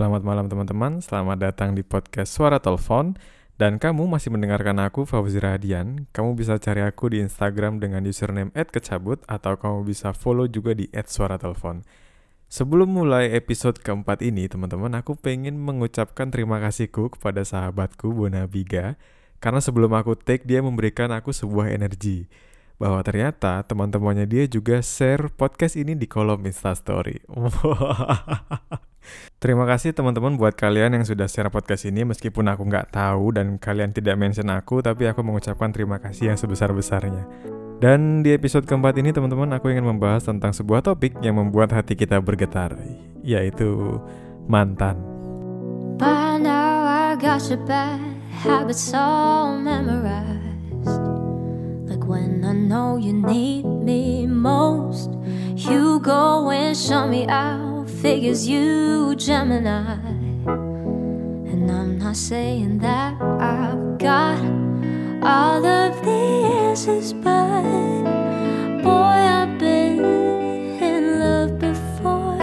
Selamat malam teman-teman, selamat datang di podcast Suara Telepon. Dan kamu masih mendengarkan aku, Fauzi Radian Kamu bisa cari aku di Instagram dengan username @kecabut Atau kamu bisa follow juga di @suaratelepon. Sebelum mulai episode keempat ini, teman-teman, aku pengen mengucapkan terima kasihku kepada sahabatku, Bona Biga. Karena sebelum aku take, dia memberikan aku sebuah energi bahwa ternyata teman-temannya dia juga share podcast ini di kolom Instastory. Terima kasih teman-teman buat kalian yang sudah share podcast ini meskipun aku nggak tahu dan kalian tidak mention aku tapi aku mengucapkan terima kasih yang sebesar-besarnya. Dan di episode keempat ini teman-teman aku ingin membahas tentang sebuah topik yang membuat hati kita bergetar yaitu mantan. By now I got your bad when I know you need me most You go and show me out figures you Gemini. And I'm not saying that I've got all of the answers, but boy, I've been in love before.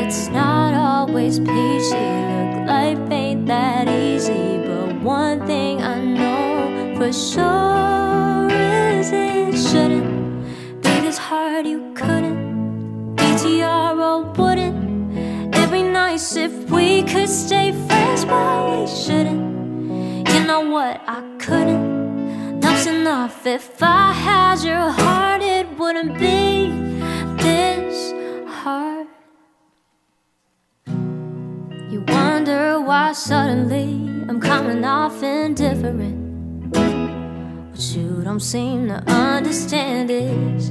It's not always peachy, look, life ain't that easy. But one thing I know for sure it shouldn't be this hard, you couldn't DTR wouldn't it be nice if we could stay friends, but we shouldn't? You know what? I couldn't. Enough's enough. If I had your heart, it wouldn't be this hard. You wonder why suddenly I'm coming off indifferent. What you don't seem to understand it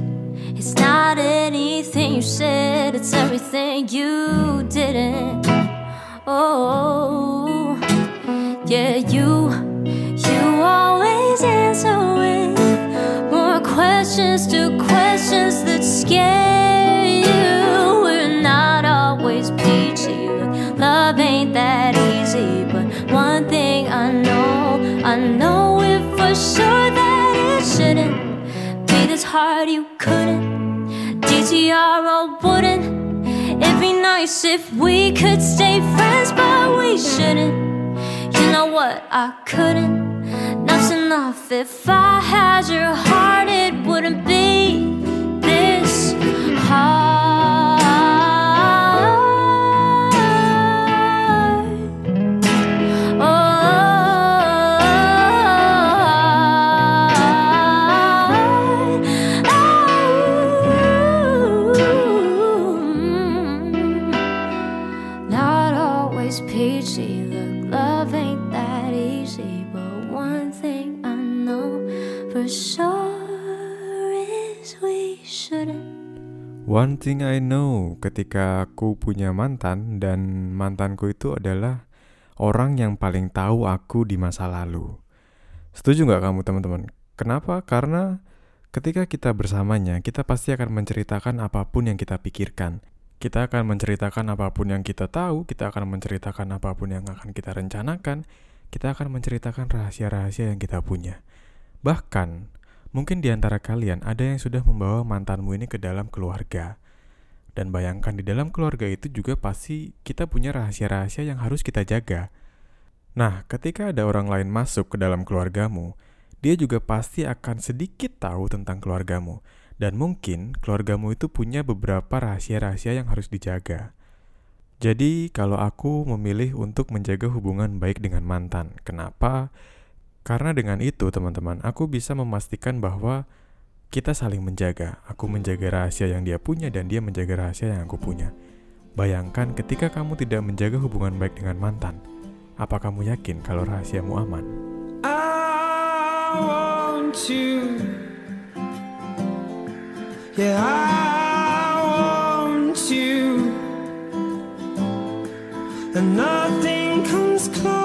It's not anything you said, it's everything you didn't. Oh, yeah, you, you always answer with more questions to questions that scare you. We're not always peachy, love ain't that easy. But one thing I know, I know it for sure you couldn't DTR wouldn't. It'd be nice if we could stay friends But we shouldn't. You know what, I couldn't. Enough's enough. If I had your heart It wouldn't be One thing I know ketika aku punya mantan dan mantanku itu adalah orang yang paling tahu aku di masa lalu. Setuju nggak kamu teman-teman? Kenapa? Karena ketika kita bersamanya, kita pasti akan menceritakan apa pun yang kita pikirkan. Kita akan menceritakan apa pun yang kita tahu, kita akan menceritakan apa pun yang akan kita rencanakan, kita akan menceritakan rahasia-rahasia yang kita punya. Bahkan, Mungkin di antara kalian ada yang sudah membawa mantanmu ini ke dalam keluarga. Dan bayangkan di dalam keluarga itu juga pasti kita punya rahasia-rahasia yang harus kita jaga. Nah, ketika ada orang lain masuk ke dalam keluargamu, dia juga pasti akan sedikit tahu tentang keluargamu. Dan mungkin keluargamu itu punya beberapa rahasia-rahasia yang harus dijaga. Jadi, kalau aku memilih untuk menjaga hubungan baik dengan mantan, kenapa? Karena dengan itu, teman-teman, aku bisa memastikan bahwa kita saling menjaga. Aku menjaga rahasia yang dia punya dan dia menjaga rahasia yang aku punya. Bayangkan ketika kamu tidak menjaga hubungan baik dengan mantan, apa kamu yakin kalau rahasiamu aman? I want you. Yeah, I want you. And nothing comes close.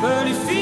But if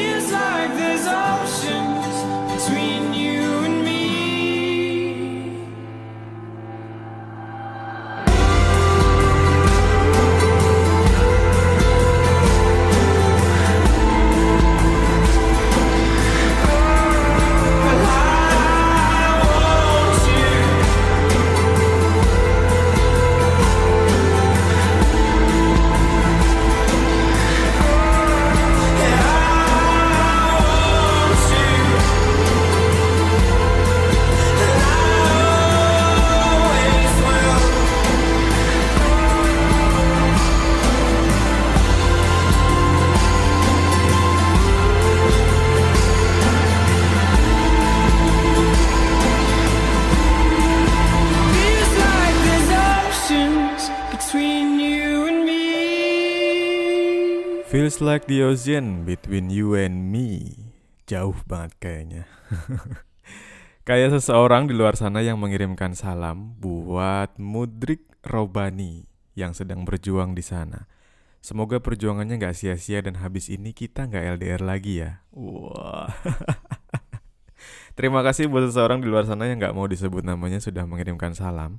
like the ocean between you and me. Jauh banget kayaknya. Kayak seseorang di luar sana yang mengirimkan salam buat Mudrik Robani yang sedang berjuang di sana. Semoga perjuangannya nggak sia-sia dan habis ini kita nggak LDR lagi ya. Wah. Terima kasih buat seseorang di luar sana yang nggak mau disebut namanya sudah mengirimkan salam.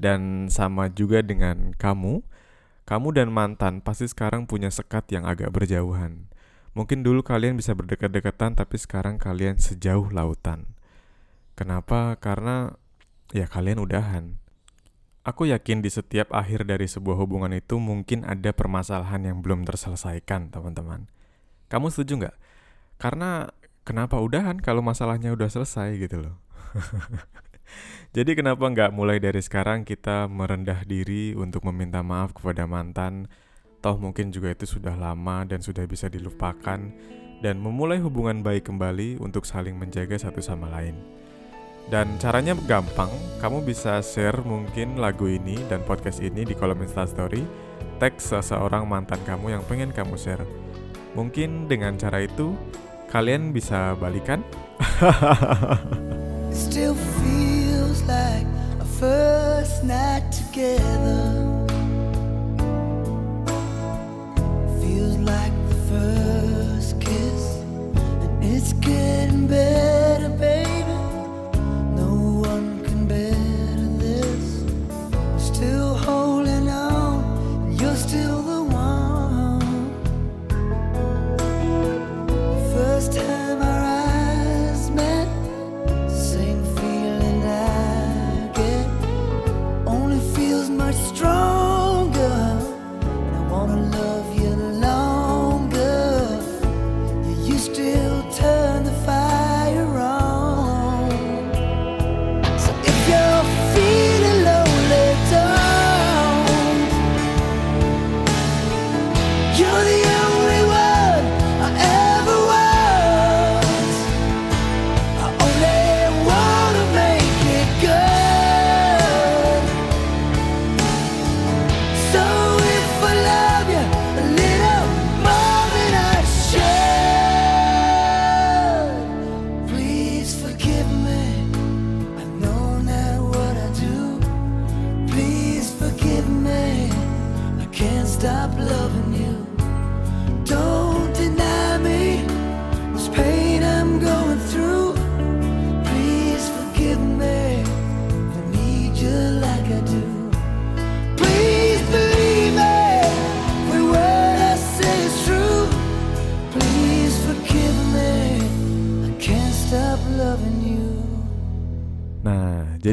Dan sama juga dengan kamu, kamu dan mantan pasti sekarang punya sekat yang agak berjauhan. Mungkin dulu kalian bisa berdekat-dekatan tapi sekarang kalian sejauh lautan. Kenapa? Karena ya kalian udahan. Aku yakin di setiap akhir dari sebuah hubungan itu mungkin ada permasalahan yang belum terselesaikan, teman-teman. Kamu setuju nggak? Karena kenapa udahan kalau masalahnya udah selesai gitu loh. Jadi kenapa nggak mulai dari sekarang kita merendah diri untuk meminta maaf kepada mantan, toh mungkin juga itu sudah lama dan sudah bisa dilupakan, dan memulai hubungan baik kembali untuk saling menjaga satu sama lain. Dan caranya gampang, kamu bisa share mungkin lagu ini dan podcast ini di kolom Instastory, tag seseorang mantan kamu yang pengen kamu share. Mungkin dengan cara itu, kalian bisa balikan? Still like a first night together. blood.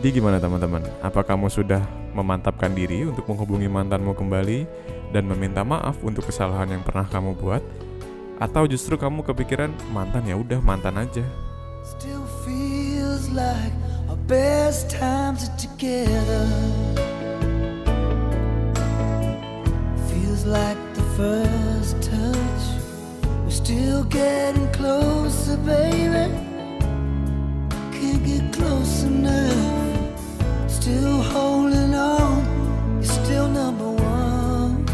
Jadi gimana teman-teman? Apa kamu sudah memantapkan diri untuk menghubungi mantanmu kembali dan meminta maaf untuk kesalahan yang pernah kamu buat? Atau justru kamu kepikiran mantan ya udah mantan aja? Still feels like our best times are together. Feels like the first touch. We're still getting closer, baby. Can't get close enough. Still holding on. You're still number one.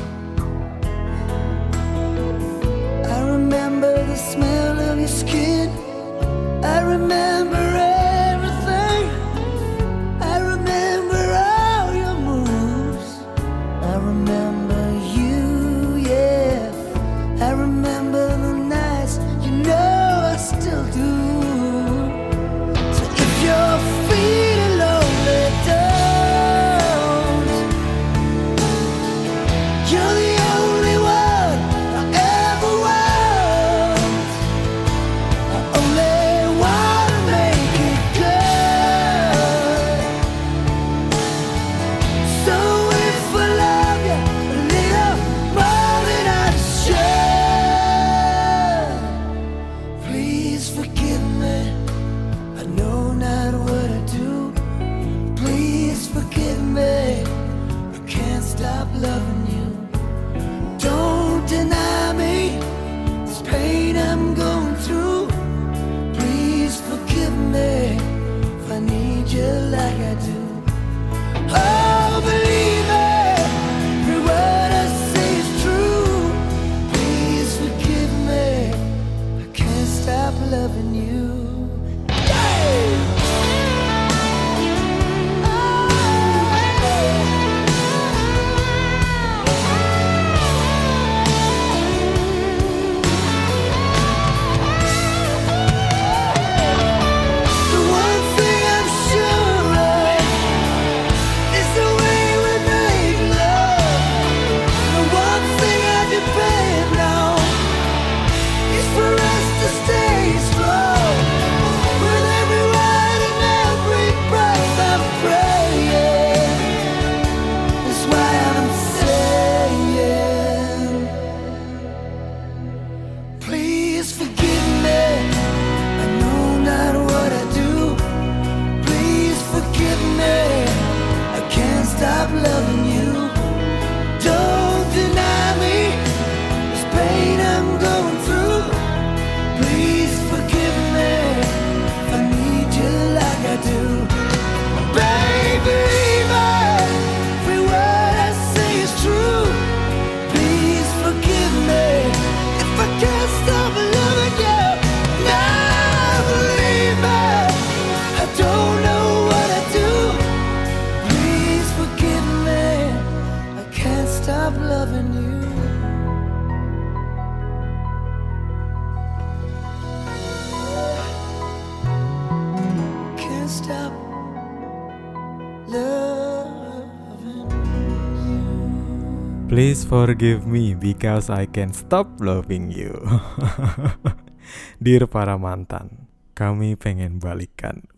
I remember the smell of your skin. Forgive me because I can stop loving you. Dear para mantan, kami pengen balikan.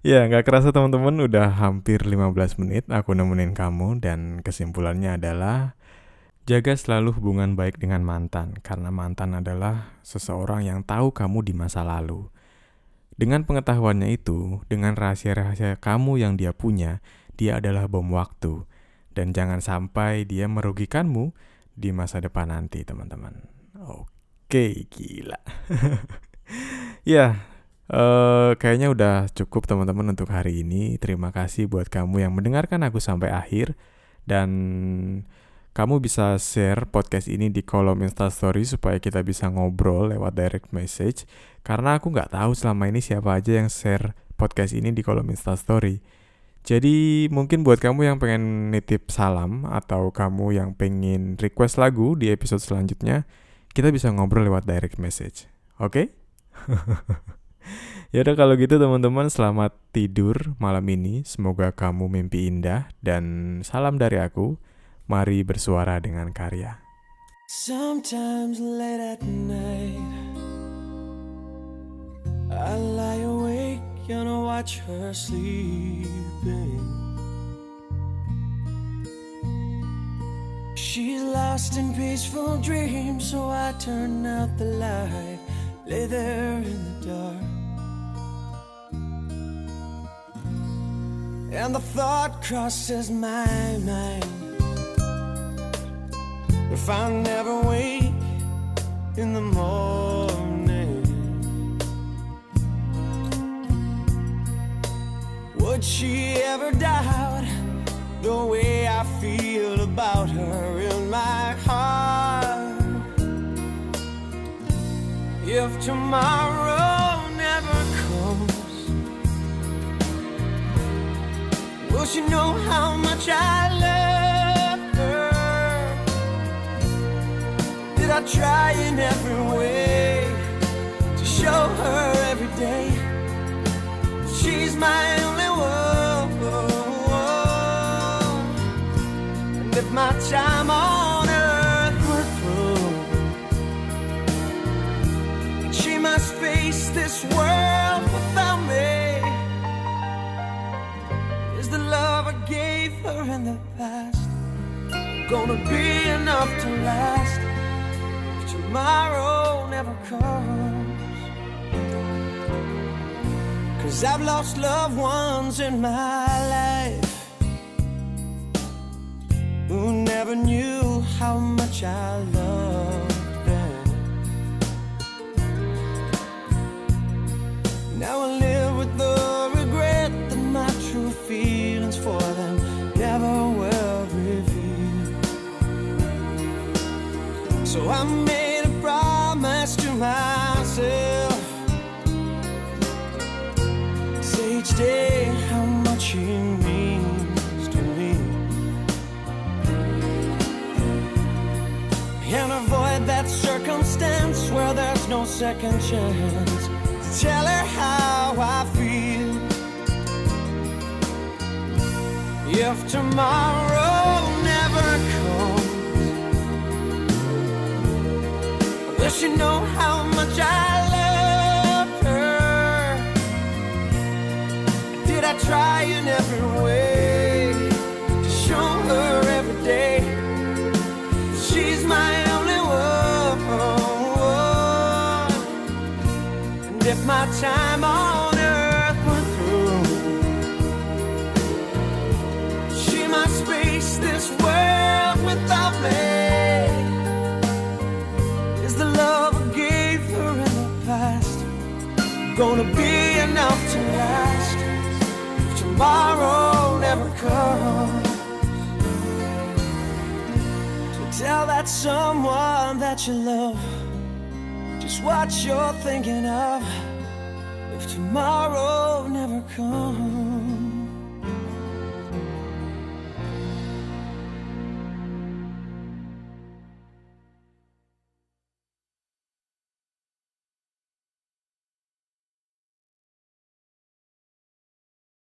Ya, nggak kerasa teman-teman udah hampir 15 menit aku nemenin kamu dan kesimpulannya adalah jaga selalu hubungan baik dengan mantan karena mantan adalah seseorang yang tahu kamu di masa lalu. Dengan pengetahuannya itu, dengan rahasia-rahasia kamu yang dia punya, dia adalah bom waktu. Dan jangan sampai dia merugikanmu di masa depan nanti, teman-teman. Oke, gila. ya, eh, kayaknya udah cukup teman-teman untuk hari ini. Terima kasih buat kamu yang mendengarkan aku sampai akhir. Dan kamu bisa share podcast ini di kolom instastory supaya kita bisa ngobrol lewat direct message. Karena aku nggak tahu selama ini siapa aja yang share podcast ini di kolom instastory. Jadi mungkin buat kamu yang pengen nitip salam atau kamu yang pengen request lagu di episode selanjutnya, kita bisa ngobrol lewat direct message. Oke? ya udah kalau gitu teman-teman selamat tidur malam ini. Semoga kamu mimpi indah dan salam dari aku. Mari bersuara dengan karya. Sometimes late at night, I lie I watch her sleeping. She's lost in peaceful dreams, so I turn out the light, lay there in the dark. And the thought crosses my mind. If I never wake in the morning, would she ever doubt the way I feel about her in my heart? If tomorrow never comes, will she know how much I love her? Did I try in every way to show her every day she's my only My time on earth were through, she must face this world without me. Is the love I gave her in the past gonna be enough to last? if tomorrow never comes. Cause I've lost loved ones in my life who never knew how much I loved them. Now I live with the regret that my true feelings for them never were revealed. So I made no second chance. To tell her how I feel. If tomorrow never comes. Will she know how much I love her? Did I try in every way my time on earth were through, she must face this world without me. Is the love I gave her in the past gonna be enough to last if tomorrow never comes? So tell that someone that you love just what you're thinking of tomorrow never comes.